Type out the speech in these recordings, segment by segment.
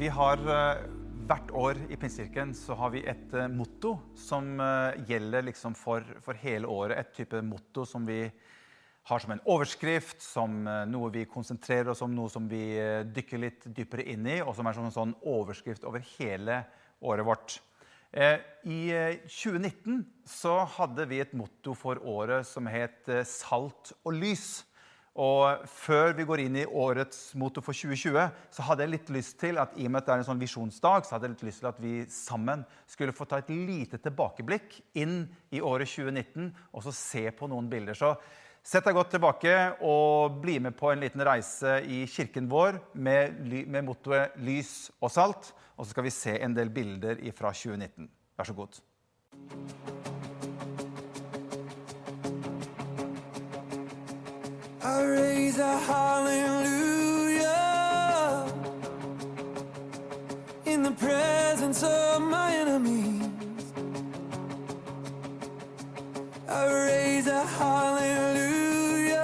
Vi har eh, hvert år i Pinsekirken har vi et eh, motto som eh, gjelder liksom for, for hele året. Et type motto som vi har som en overskrift, som noe vi konsentrerer oss om, noe som vi dykker litt dypere inn i, og som er som en sånn overskrift over hele året vårt. I eh, 2019 så hadde vi et motto for året som het 'Salt og lys'. Og Før vi går inn i årets motto for 2020, så hadde jeg litt lyst til at i og med at det er en sånn visjonsdag, så hadde jeg litt lyst til at vi sammen skulle få ta et lite tilbakeblikk inn i året 2019 og så se på noen bilder. Så sett deg godt tilbake og bli med på en liten reise i kirken vår med, med mottoet 'Lys og salt'. Og så skal vi se en del bilder fra 2019. Vær så god. I raise a hallelujah in the presence of my enemies. I raise a hallelujah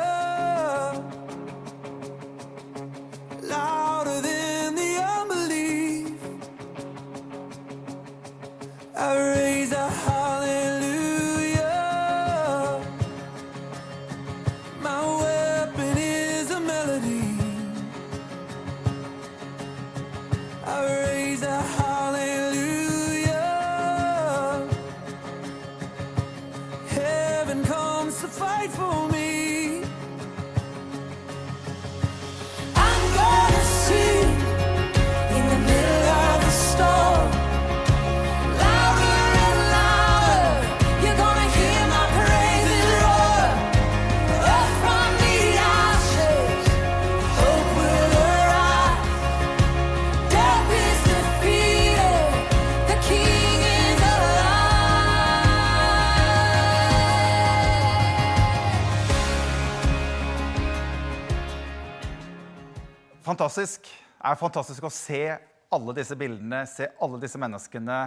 louder than the unbelief. I raise a hallelujah. Fantastisk. Det er fantastisk å se alle disse bildene, se alle disse menneskene.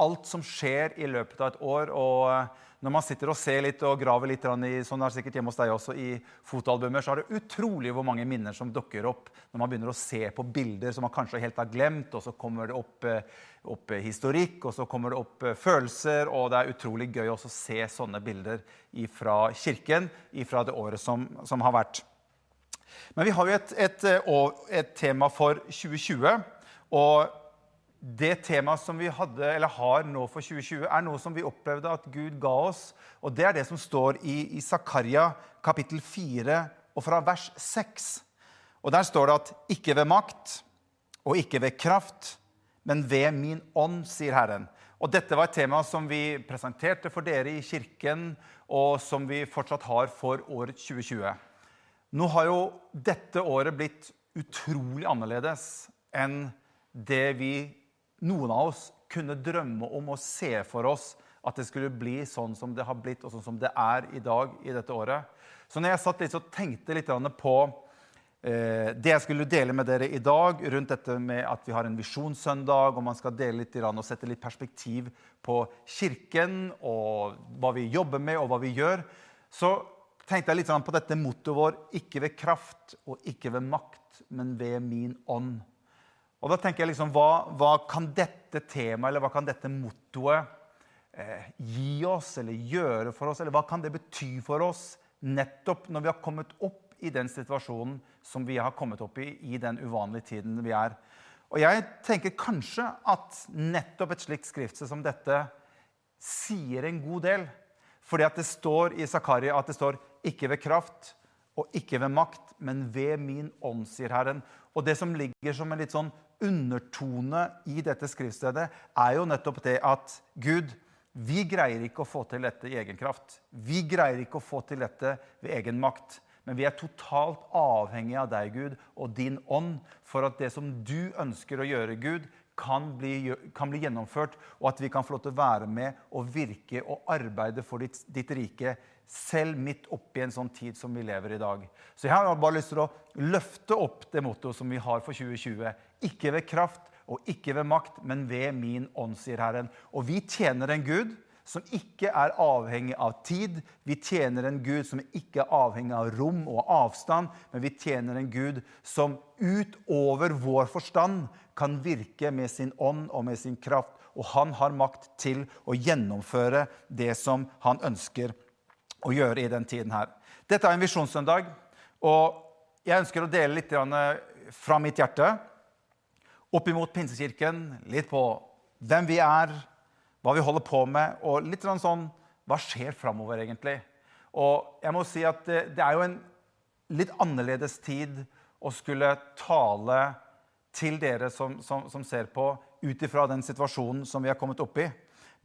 Alt som skjer i løpet av et år. Og når man sitter og ser litt og graver litt i sånn er sikkert hjemme hos deg også, i fotoalbumer, så er det utrolig hvor mange minner som dukker opp når man begynner å se på bilder som man kanskje helt har glemt. Og så kommer det opp, eh, opp eh, historikk, og så kommer det opp eh, følelser. Og det er utrolig gøy også å se sånne bilder fra kirken fra det året som, som har vært. Men vi har jo et, et, eh, et tema for 2020. Og det temaet som vi hadde, eller har nå for 2020, er noe som vi opplevde at Gud ga oss. Og det er det som står i, i Zakaria kapittel 4 og fra vers 6. Og der står det at ikke ved makt og ikke ved kraft, men ved min ånd, sier Herren. Og dette var et tema som vi presenterte for dere i kirken, og som vi fortsatt har for året 2020. Nå har jo dette året blitt utrolig annerledes enn det vi, noen av oss, kunne drømme om og se for oss at det skulle bli sånn som det har blitt, og sånn som det er i dag i dette året. Så når jeg satt litt og tenkte litt på eh, det jeg skulle dele med dere i dag, rundt dette med at vi har en visjonssøndag, og man skal dele litt og sette litt perspektiv på kirken og hva vi jobber med, og hva vi gjør, så tenkte jeg litt sånn på dette mottoet vår ikke ved kraft og ikke ved makt, men ved min ånd. Og da tenker jeg liksom, hva, hva kan dette temaet, eller hva kan dette mottoet eh, gi oss, eller gjøre for oss, eller hva kan det bety for oss nettopp når vi har kommet opp i den situasjonen som vi har kommet opp i i den uvanlige tiden vi er. Og jeg tenker kanskje at nettopp et slikt skriftsted som dette sier en god del. Fordi at det står i Zakaria at det står 'ikke ved kraft' og 'ikke ved makt', men ved min ånd, sier Herren. Og det som ligger som en litt sånn undertone i dette skriftstedet, er jo nettopp det at Gud, vi greier ikke å få til dette i egen kraft. Vi greier ikke å få til dette ved egen makt. Men vi er totalt avhengig av deg, Gud, og din ånd for at det som du ønsker å gjøre, Gud, kan bli, kan bli gjennomført, og at vi kan få lov til å være med og virke og arbeide for ditt, ditt rike, selv midt oppi en sånn tid som vi lever i dag. Så jeg har bare lyst til å løfte opp det mottoet som vi har for 2020. Ikke ved kraft og ikke ved makt, men ved min ånd, sier Herren. Og vi tjener en Gud som ikke er avhengig av tid. Vi tjener en Gud som ikke er avhengig av rom og avstand, men vi tjener en Gud som utover vår forstand kan virke med sin ånd og med sin kraft. Og han har makt til å gjennomføre det som han ønsker å gjøre i den tiden her. Dette er en visjonssøndag, og jeg ønsker å dele litt fra mitt hjerte opp imot Pinsekirken. Litt på hvem vi er, hva vi holder på med, og litt sånn Hva skjer framover, egentlig? Og jeg må si at det, det er jo en litt annerledes tid å skulle tale til dere som, som, som ser på, ut ifra den situasjonen som vi har kommet opp i.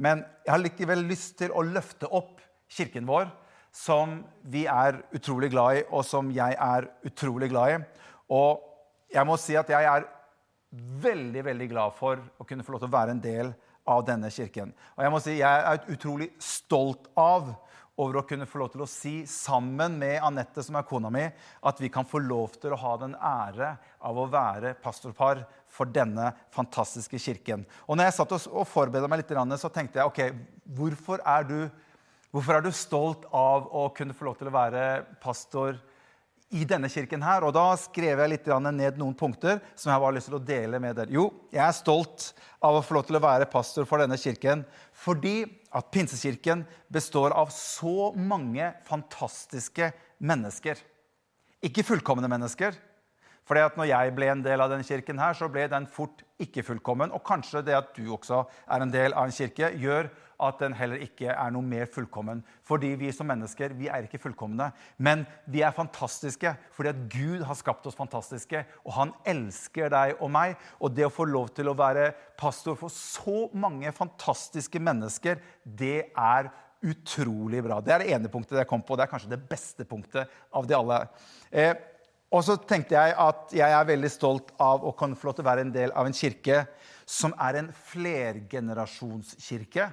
Men jeg har likevel lyst til å løfte opp kirken vår, som vi er utrolig glad i, og som jeg er utrolig glad i. Og jeg må si at jeg er veldig veldig glad for å kunne få lov til å være en del av denne kirken. Og jeg må si jeg er utrolig stolt av over å kunne få lov til å si sammen med Anette, som er kona mi, at vi kan få lov til å ha den ære av å være pastorpar for denne fantastiske kirken. Og når jeg satt og forberedte meg litt, så tenkte jeg ok, hvorfor er, du, hvorfor er du stolt av å kunne få lov til å være pastor? i denne kirken her. Og da skrev jeg litt ned noen punkter som jeg har lyst til å dele med dere. Jo, jeg er stolt av å få lov til å være pastor for denne kirken fordi at Pinsekirken består av så mange fantastiske mennesker. Ikke fullkomne mennesker. Fordi at når jeg ble en del av denne kirken, her, så ble den fort ikke fullkommen. Og kanskje det at du også er en del av en kirke, gjør at den heller ikke er noe mer fullkommen. Fordi vi som mennesker vi er ikke fullkomne, men vi er fantastiske fordi at Gud har skapt oss fantastiske. Og han elsker deg og meg. Og det å få lov til å være pastor for så mange fantastiske mennesker, det er utrolig bra. Det er det ene punktet jeg kom på. Det er kanskje det beste punktet av de alle. Eh, og så tenkte jeg at jeg er veldig stolt av å kunne få lov til å være en del av en kirke som er en flergenerasjonskirke.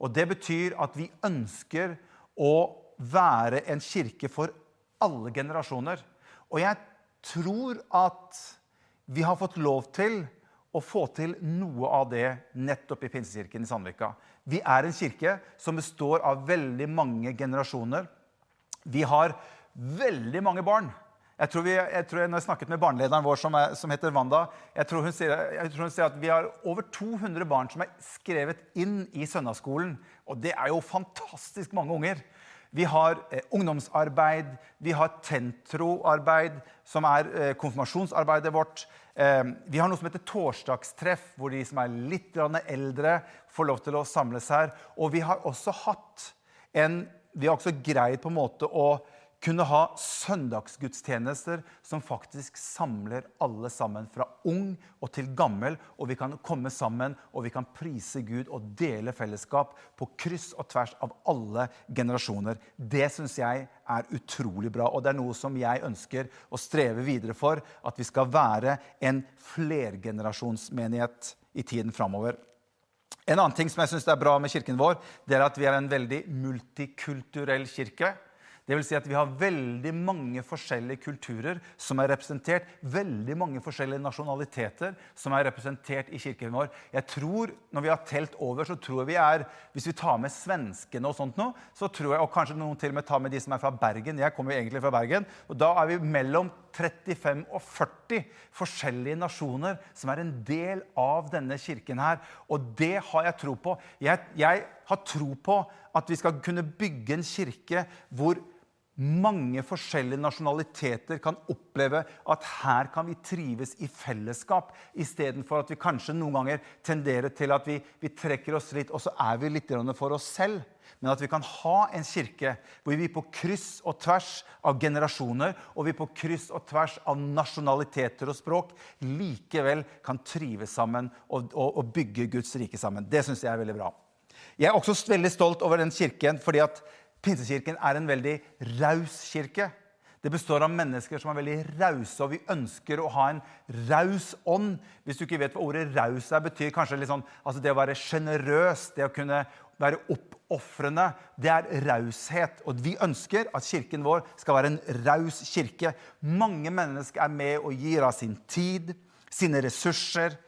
Og det betyr at vi ønsker å være en kirke for alle generasjoner. Og jeg tror at vi har fått lov til å få til noe av det nettopp i Pinsekirken i Sandvika. Vi er en kirke som består av veldig mange generasjoner. Vi har veldig mange barn. Jeg tror, vi, jeg tror jeg, når jeg snakket med barnelederen vår, som, er, som heter Wanda jeg tror, sier, jeg tror, hun sier, at vi har over 200 barn som er skrevet inn i søndagsskolen. Og det er jo fantastisk mange unger. Vi har eh, ungdomsarbeid, vi har tentroarbeid, som er eh, konfirmasjonsarbeidet vårt. Eh, vi har noe som heter torsdagstreff, hvor de som er litt eldre, får lov til å samles her. Og vi har også hatt en Vi har også greid på en måte å kunne ha søndagsgudstjenester som faktisk samler alle sammen, fra ung og til gammel. Og vi kan komme sammen og vi kan prise Gud og dele fellesskap på kryss og tvers av alle generasjoner. Det syns jeg er utrolig bra, og det er noe som jeg ønsker å streve videre for. At vi skal være en flergenerasjonsmenighet i tiden framover. En annen ting som jeg synes er bra med kirken vår, det er at vi er en veldig multikulturell kirke. Det vil si at vi har veldig mange forskjellige kulturer som er representert. Veldig mange forskjellige nasjonaliteter som er representert i kirken vår. Jeg tror, Når vi har telt over, så tror jeg vi er Hvis vi tar med svenskene og sånt nå, så tror jeg, og kanskje noen til og med tar med de som er fra Bergen Jeg kommer jo egentlig fra Bergen. og Da er vi mellom 35 og 40 forskjellige nasjoner som er en del av denne kirken her. Og det har jeg tro på. Jeg, jeg har tro på at vi skal kunne bygge en kirke hvor mange forskjellige nasjonaliteter kan oppleve at her kan vi trives i fellesskap, istedenfor at vi kanskje noen ganger tenderer til at vi, vi, trekker oss litt, og så er vi litt for oss selv. Men at vi kan ha en kirke hvor vi på kryss og tvers av generasjoner og vi på kryss og tvers av nasjonaliteter og språk likevel kan trives sammen og, og, og bygge Guds rike sammen. Det syns jeg er veldig bra. Jeg er også veldig stolt over den kirken fordi at Pinsekirken er en veldig raus kirke. Det består av mennesker som er veldig rause, og vi ønsker å ha en raus ånd. Hvis du ikke vet hva ordet raus er, betyr kanskje sånn, altså det å være sjenerøs, det å kunne være oppofrende, det er raushet. Og vi ønsker at kirken vår skal være en raus kirke. Mange mennesker er med og gir av sin tid, sine ressurser,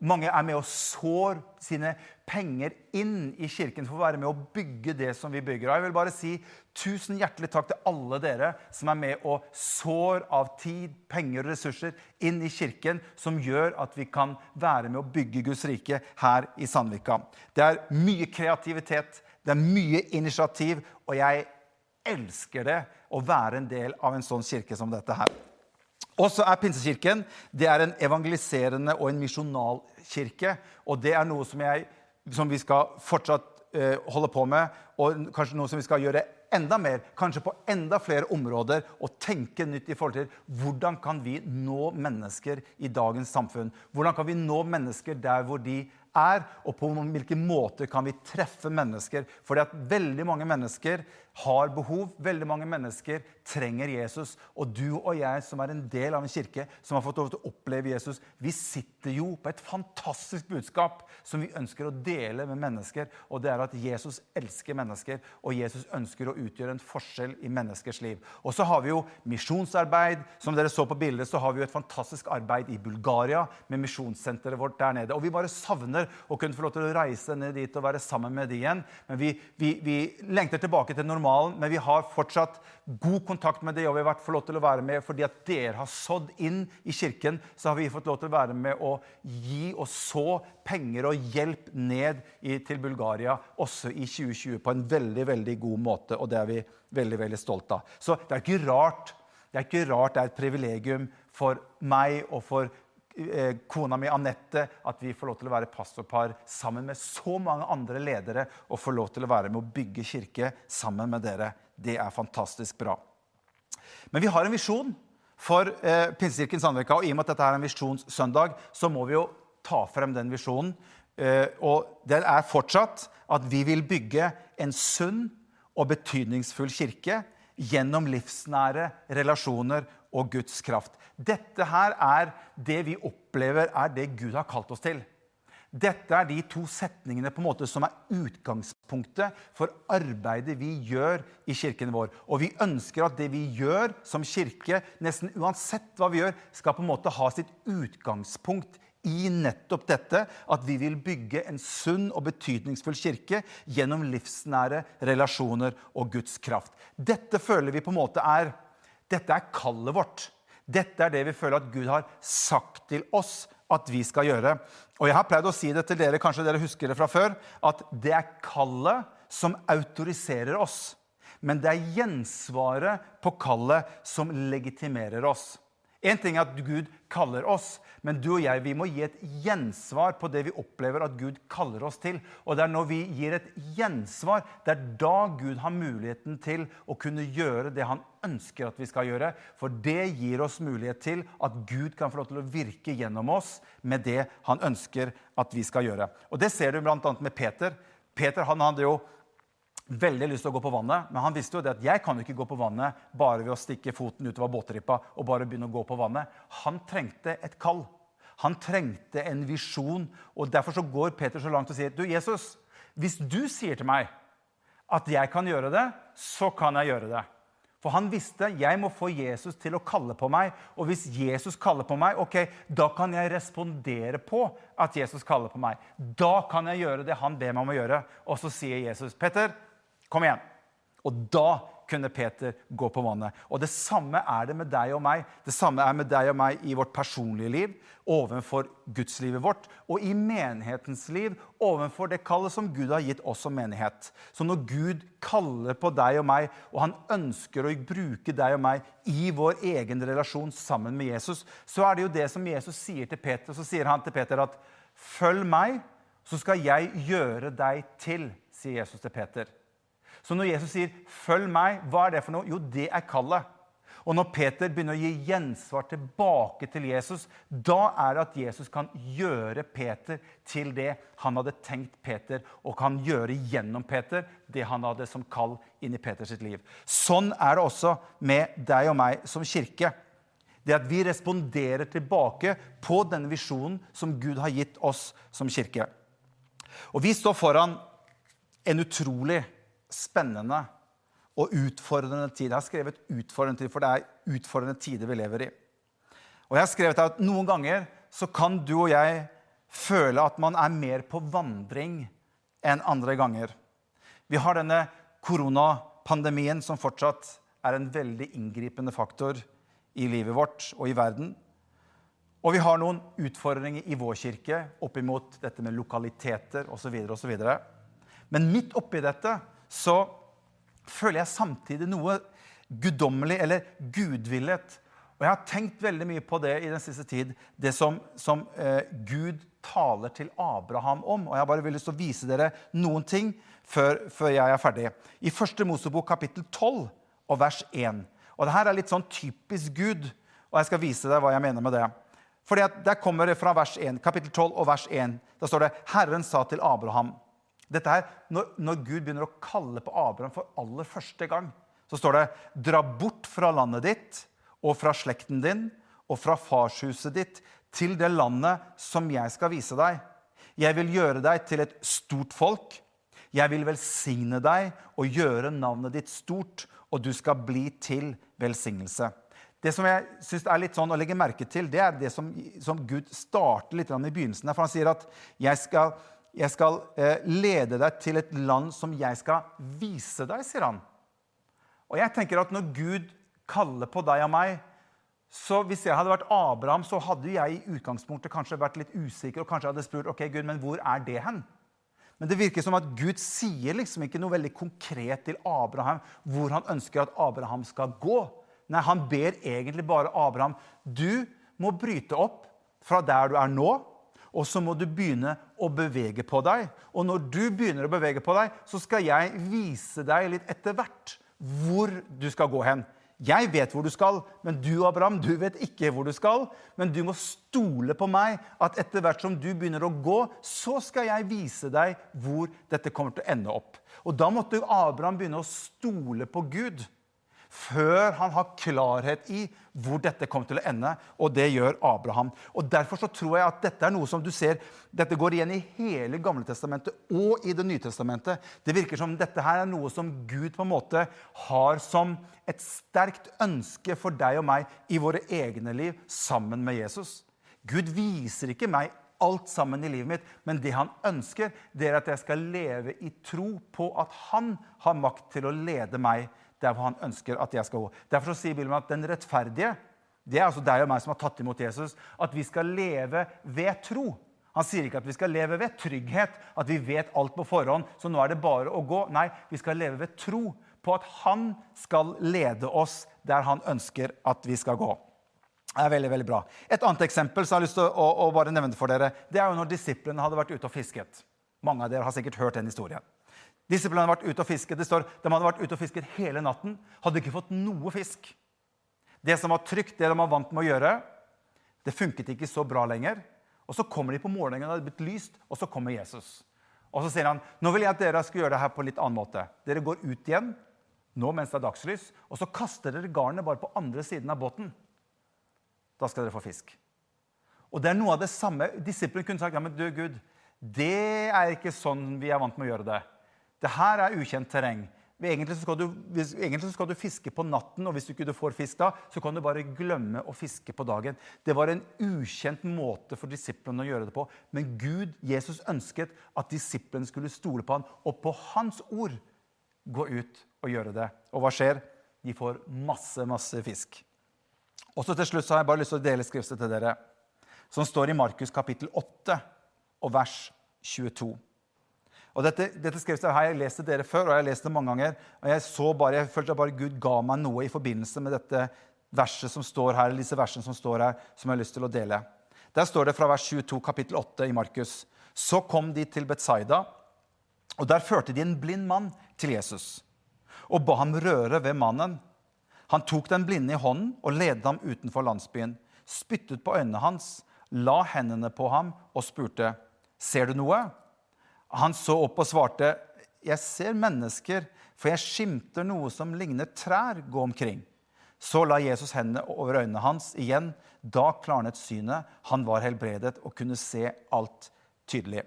Mange er med og sår sine penger inn i kirken for å være med å bygge det som vi bygger. Og jeg vil bare si tusen hjertelig takk til alle dere som er med og sår av tid, penger og ressurser inn i kirken, som gjør at vi kan være med å bygge Guds rike her i Sandvika. Det er mye kreativitet, det er mye initiativ, og jeg elsker det å være en del av en sånn kirke som dette her. Og så er Pinsekirken det er en evangeliserende og en misjonalkirke. Og det er noe som, jeg, som vi skal fortsatt eh, holde på med, og kanskje noe som vi skal gjøre enda mer, kanskje på enda flere områder, og tenke nytt i forhold til hvordan kan vi nå mennesker i dagens samfunn? Hvordan kan vi nå mennesker der hvor de er, og på hvilke måter kan vi treffe mennesker? Fordi at veldig mange mennesker har behov. Veldig mange mennesker trenger Jesus. Og du og jeg som er en del av en kirke som har fått lov til å oppleve Jesus, vi sitter jo på et fantastisk budskap som vi ønsker å dele med mennesker. Og det er at Jesus elsker mennesker, og Jesus ønsker å utgjøre en forskjell i menneskers liv. Og så har vi jo misjonsarbeid. Som dere så på bildet, så har vi jo et fantastisk arbeid i Bulgaria med misjonssenteret vårt der nede. Og vi bare savner å kunne få lov til å reise ned dit og være sammen med de igjen. Men vi, vi, vi lengter tilbake til normalen normalen, men vi har fortsatt god kontakt med det, og vi har fått lov til å være med fordi at dere har sådd inn i kirken. Så har vi fått lov til å være med og gi og så penger og hjelp ned i, til Bulgaria også i 2020 på en veldig, veldig god måte, og det er vi veldig, veldig stolt av. Så det er ikke rart det er ikke rart det er et privilegium for meg og for kona mi Anette at vi får lov til å være pastorpar sammen med så mange andre ledere og får lov til å være med å bygge kirke sammen med dere. Det er fantastisk bra. Men vi har en visjon for eh, Pinsekirken Sandvika. Og i og med at dette er en visjonssøndag, så må vi jo ta frem den visjonen. Eh, og den er fortsatt at vi vil bygge en sunn og betydningsfull kirke gjennom livsnære relasjoner og Guds kraft. Dette her er det vi opplever er det Gud har kalt oss til. Dette er de to setningene på en måte som er utgangspunktet for arbeidet vi gjør i kirken vår. Og vi ønsker at det vi gjør som kirke, nesten uansett hva vi gjør, skal på en måte ha sitt utgangspunkt i nettopp dette at vi vil bygge en sunn og betydningsfull kirke gjennom livsnære relasjoner og Guds kraft. Dette føler vi på en måte er dette er kallet vårt. Dette er det vi føler at Gud har sagt til oss at vi skal gjøre. Og jeg har pleid å si det til dere, kanskje dere husker det fra før, at det er kallet som autoriserer oss. Men det er gjensvaret på kallet som legitimerer oss. En ting er at Gud kaller oss, men du og jeg vi må gi et gjensvar på det vi opplever at Gud kaller oss til. Og det er når vi gir et gjensvar, det er da Gud har muligheten til å kunne gjøre det han ønsker at vi skal gjøre. For det gir oss mulighet til at Gud kan få lov til å virke gjennom oss med det han ønsker at vi skal gjøre. Og det ser du bl.a. med Peter. Peter han hadde jo veldig lyst til å gå på vannet, men han visste jo det at jeg kan jo ikke gå på vannet bare ved å stikke foten utover båtrippa og bare begynne å gå på vannet. Han trengte et kall. Han trengte en visjon. og Derfor så går Peter så langt og sier du, Jesus, hvis du sier til meg at jeg kan gjøre det, så kan jeg gjøre det. For han visste jeg må få Jesus til å kalle på meg. Og hvis Jesus kaller på meg, ok, da kan jeg respondere på at Jesus kaller på meg. Da kan jeg gjøre det han ber meg om å gjøre. Og så sier Jesus, Petter, Kom igjen. Og da kunne Peter gå på vannet. Og det samme er det med deg og meg. Det samme er med deg og meg i vårt personlige liv, overfor gudslivet vårt, og i menighetens liv, overfor det kallet som Gud har gitt oss som menighet. Så når Gud kaller på deg og meg, og han ønsker å bruke deg og meg i vår egen relasjon sammen med Jesus, så er det jo det som Jesus sier til Peter. Så sier han til Peter at 'følg meg, så skal jeg gjøre deg til', sier Jesus til Peter. Så når Jesus sier 'følg meg', hva er det for noe? Jo, det er kallet. Og når Peter begynner å gi gjensvar tilbake til Jesus, da er det at Jesus kan gjøre Peter til det han hadde tenkt Peter, og kan gjøre gjennom Peter det han hadde som kall inn i Peters liv. Sånn er det også med deg og meg som kirke. Det at vi responderer tilbake på denne visjonen som Gud har gitt oss som kirke. Og vi står foran en utrolig spennende og utfordrende tid. Jeg har skrevet utfordrende tid, for det er utfordrende tider vi lever i. Og jeg har skrevet at Noen ganger så kan du og jeg føle at man er mer på vandring enn andre ganger. Vi har denne koronapandemien som fortsatt er en veldig inngripende faktor i livet vårt og i verden. Og vi har noen utfordringer i vår kirke oppimot dette med lokaliteter osv. Men midt oppi dette så føler jeg samtidig noe guddommelig eller gudvillet. Og jeg har tenkt veldig mye på det i den siste tid, det som, som eh, Gud taler til Abraham om. Og jeg bare vil lyst til å vise dere noen ting før, før jeg er ferdig. I første Mosebok kapittel 12 og vers 1. Og det her er litt sånn typisk Gud, og jeg skal vise deg hva jeg mener med det. Fordi at Der kommer det fra vers 1, kapittel 12 og vers 1. Da står det Herren sa til Abraham dette her, når, når Gud begynner å kalle på Abraham for aller første gang, så står det Dra bort fra landet ditt og fra slekten din og fra farshuset ditt til det landet som jeg skal vise deg. Jeg vil gjøre deg til et stort folk. Jeg vil velsigne deg og gjøre navnet ditt stort, og du skal bli til velsignelse. Det som jeg synes er litt sånn å legge merke til, det er det som, som Gud starter litt i begynnelsen. For han sier at 'jeg skal, jeg skal eh, lede deg til et land som jeg skal vise deg', sier han. Og jeg tenker at når Gud kaller på deg og meg så Hvis jeg hadde vært Abraham, så hadde jeg i utgangspunktet kanskje vært litt usikker og kanskje hadde spurt ok Gud, men hvor er det hen? Men det virker som at Gud sier liksom ikke noe veldig konkret til Abraham hvor han ønsker at Abraham skal gå. Nei, han ber egentlig bare Abraham du må bryte opp fra der du er nå, og så må du begynne å bevege på deg. Og når du begynner å bevege på deg, så skal jeg vise deg litt etter hvert hvor du skal gå hen. Jeg vet hvor du skal, men du Abraham, du vet ikke hvor du skal. Men du må stole på meg, at etter hvert som du begynner å gå, så skal jeg vise deg hvor dette kommer til å ende opp. Og da måtte Abraham begynne å stole på Gud før han har klarhet i hvor dette kommer til å ende. Og det gjør Abraham. Og Derfor så tror jeg at dette er noe som du ser, dette går igjen i hele Gamle Testamentet og i Det nye testamentet. Det virker som dette her er noe som Gud på en måte har som et sterkt ønske for deg og meg i våre egne liv sammen med Jesus. Gud viser ikke meg alt sammen i livet mitt, men det han ønsker, det er at jeg skal leve i tro på at han har makt til å lede meg der hvor han ønsker at jeg skal gå. Derfor sier Bibelen at den rettferdige det er altså deg og meg som har tatt imot Jesus, at vi skal leve ved tro. Han sier ikke at vi skal leve ved trygghet, at vi vet alt på forhånd, så nå er det bare å gå. Nei, vi skal leve ved tro på at han skal lede oss der han ønsker at vi skal gå. Det er veldig, veldig bra. Et annet eksempel som jeg har lyst til å, å, å bare nevne for dere, det er jo når disiplene hadde vært ute og fisket. Mange av dere har sikkert hørt den historien. Disiplene hadde vært ute og fisket. Det står, De hadde vært ute og fisket hele natten, hadde ikke fått noe fisk. Det som var trygt, det de var vant med å gjøre, det funket ikke så bra lenger. Og Så kommer de på morgenen, det hadde blitt lyst, og så kommer Jesus. Og Så sier han nå vil jeg at dere skal gjøre det her på litt annen måte. Dere går ut igjen nå mens det er dagslys, og så kaster dere garnet bare på andre siden av båten. Da skal dere få fisk. Og det er noe av det samme. Disiplene kunne sagt ja, men du, Gud, det er ikke sånn vi er vant med å gjøre det. Det her er ukjent terreng. Egentlig skal, du, egentlig skal, du, fiske på natten, og hvis du ikke får fisk da, så kan du bare glemme å fiske på dagen. Det var en ukjent måte for disiplene å gjøre det på. Men Gud, Jesus, ønsket at disiplene skulle stole på han, og på hans ord gå ut og gjøre det. Og hva skjer? De får masse, masse fisk. Og så til slutt så har jeg bare lyst til å dele skriftet til dere, som står i Markus kapittel 8 og vers 22. Og dette, dette skriftet har jeg lest til dere før, og jeg har lest det mange ganger. og Jeg så bare, jeg følte bare Gud ga meg noe i forbindelse med dette verset som står her, eller disse versene som står her, som jeg har lyst til å dele. Der står det fra vers 22, kapittel 8 i Markus. Så kom de til Betsaida, og der førte de en blind mann til Jesus og ba ham røre ved mannen. Han tok den blinde i hånden og ledet ham utenfor landsbyen, spyttet på øynene hans, la hendene på ham og spurte, 'Ser du noe?' Han så opp og svarte, 'Jeg ser mennesker, for jeg skimter noe som ligner trær, gå omkring.' Så la Jesus hendene over øynene hans igjen. Da klarnet synet. Han var helbredet og kunne se alt tydelig.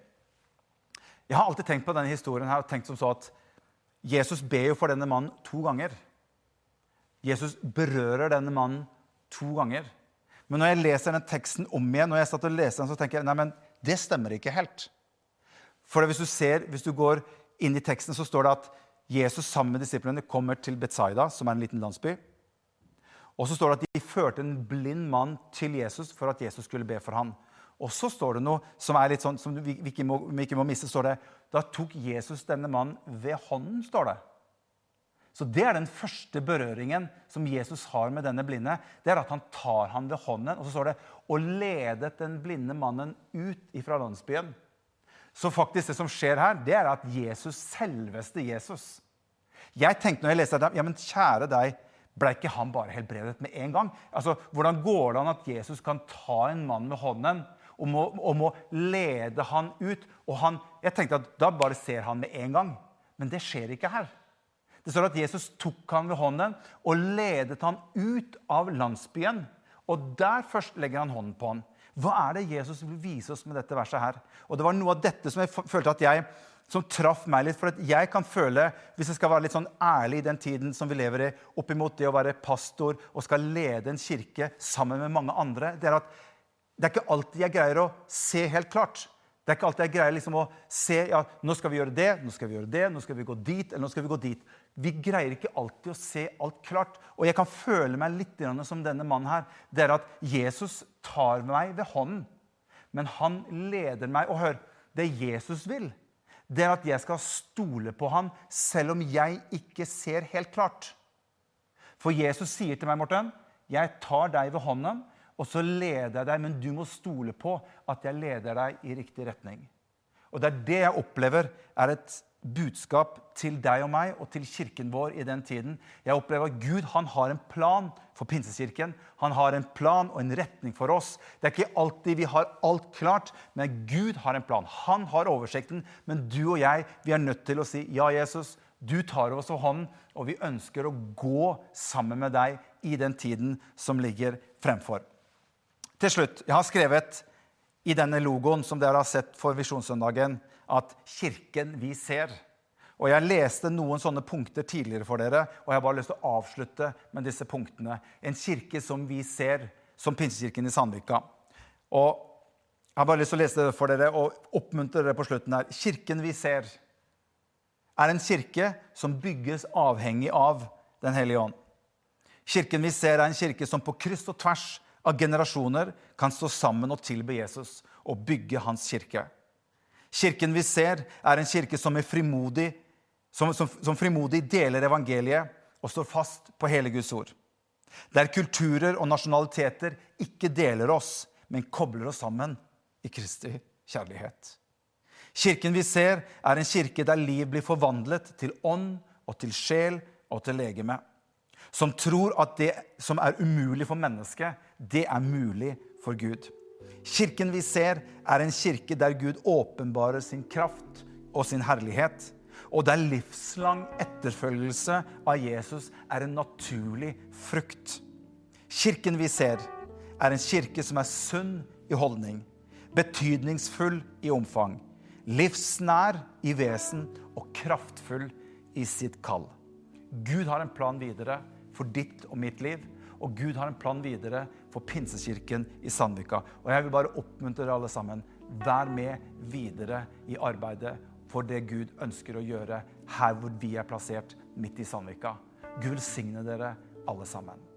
Jeg har alltid tenkt på denne historien her, og tenkt som så at Jesus ber jo for denne mannen to ganger. Jesus berører denne mannen to ganger. Men når jeg leser den teksten om igjen, når jeg satt og leste den, så tenker jeg nei, men det stemmer ikke helt. For hvis du, ser, hvis du går inn i teksten, så står det at Jesus sammen med disiplene kommer til Betzaida, som er en liten landsby. Og så står det at de førte en blind mann til Jesus for at Jesus skulle be for ham. Og så står det noe som er litt sånn, som vi, ikke må, vi ikke må miste. står det, Da tok Jesus denne mannen ved hånden. står det. Så Det er den første berøringen som Jesus har med denne blinde. Det er at han tar ham ved hånden, og så står det og ledet den blinde mannen ut fra landsbyen. Så faktisk det som skjer her, det er at Jesus, selveste Jesus Jeg tenkte når jeg leste dette, ja, men kjære deg, ble ikke han bare helbredet med en gang? Altså, Hvordan går det an at Jesus kan ta en mann med hånden og må, og må lede han ut? Og han, jeg tenkte at da bare ser han med en gang. Men det skjer ikke her. Det står at Jesus tok han ved hånden og ledet han ut av landsbyen. Og der først legger han hånden på han. Hva er det Jesus vil vise oss med dette verset her? Og det var noe av dette som jeg følte at jeg som traff meg litt. For jeg kan føle, hvis jeg skal være litt sånn ærlig i den tiden som vi lever i, oppimot det å være pastor og skal lede en kirke sammen med mange andre, det er at det er ikke alltid jeg greier å se helt klart. Det er ikke alltid jeg greier liksom å se ja, nå skal vi gjøre det, nå skal vi gjøre det, nå skal vi gå dit eller nå skal vi gå dit. Vi greier ikke alltid å se alt klart. Og jeg kan føle meg litt som denne mannen her. Det er at Jesus tar meg ved hånden, men han leder meg. Og hør, det Jesus vil, det er at jeg skal stole på ham selv om jeg ikke ser helt klart. For Jesus sier til meg, Morten, jeg tar deg ved hånden og så leder jeg deg, men du må stole på at jeg leder deg i riktig retning. Og Det er det jeg opplever er et budskap til deg og meg og til kirken vår i den tiden. Jeg opplever at Gud han har en plan for Pinsekirken. Han har en plan og en retning for oss. Det er ikke alltid vi har alt klart, men Gud har en plan. Han har oversikten, men du og jeg vi er nødt til å si ja, Jesus. Du tar oss av hånden, og vi ønsker å gå sammen med deg i den tiden som ligger fremfor. Til slutt, jeg har skrevet i denne logoen som dere har sett for Visjonssøndagen, at 'Kirken vi ser'. Og Jeg leste noen sånne punkter tidligere for dere, og jeg har bare lyst til å avslutte med disse punktene. En kirke som vi ser, som Pinsekirken i Sandvika. Og Jeg har bare lyst til å lese det for dere og oppmuntre dere på slutten her. Kirken vi ser, er en kirke som bygges avhengig av Den hellige ånd. Kirken vi ser, er en kirke som på kryss og tvers av generasjoner kan stå sammen og tilbe Jesus og bygge hans kirke. Kirken vi ser, er en kirke som, frimodig, som, som, som frimodig deler evangeliet og står fast på hele Guds ord. Der kulturer og nasjonaliteter ikke deler oss, men kobler oss sammen i Kristi kjærlighet. Kirken vi ser, er en kirke der liv blir forvandlet til ånd og til sjel og til legeme. Som tror at det som er umulig for mennesket, det er mulig for Gud. Kirken vi ser, er en kirke der Gud åpenbarer sin kraft og sin herlighet. Og der livslang etterfølgelse av Jesus er en naturlig frukt. Kirken vi ser, er en kirke som er sunn i holdning, betydningsfull i omfang, livsnær i vesen og kraftfull i sitt kall. Gud har en plan videre for ditt og mitt liv. Og Gud har en plan videre for Pinsekirken i Sandvika. Og jeg vil bare oppmuntre dere alle sammen. Vær med videre i arbeidet for det Gud ønsker å gjøre her hvor vi er plassert, midt i Sandvika. Gud velsigne dere alle sammen.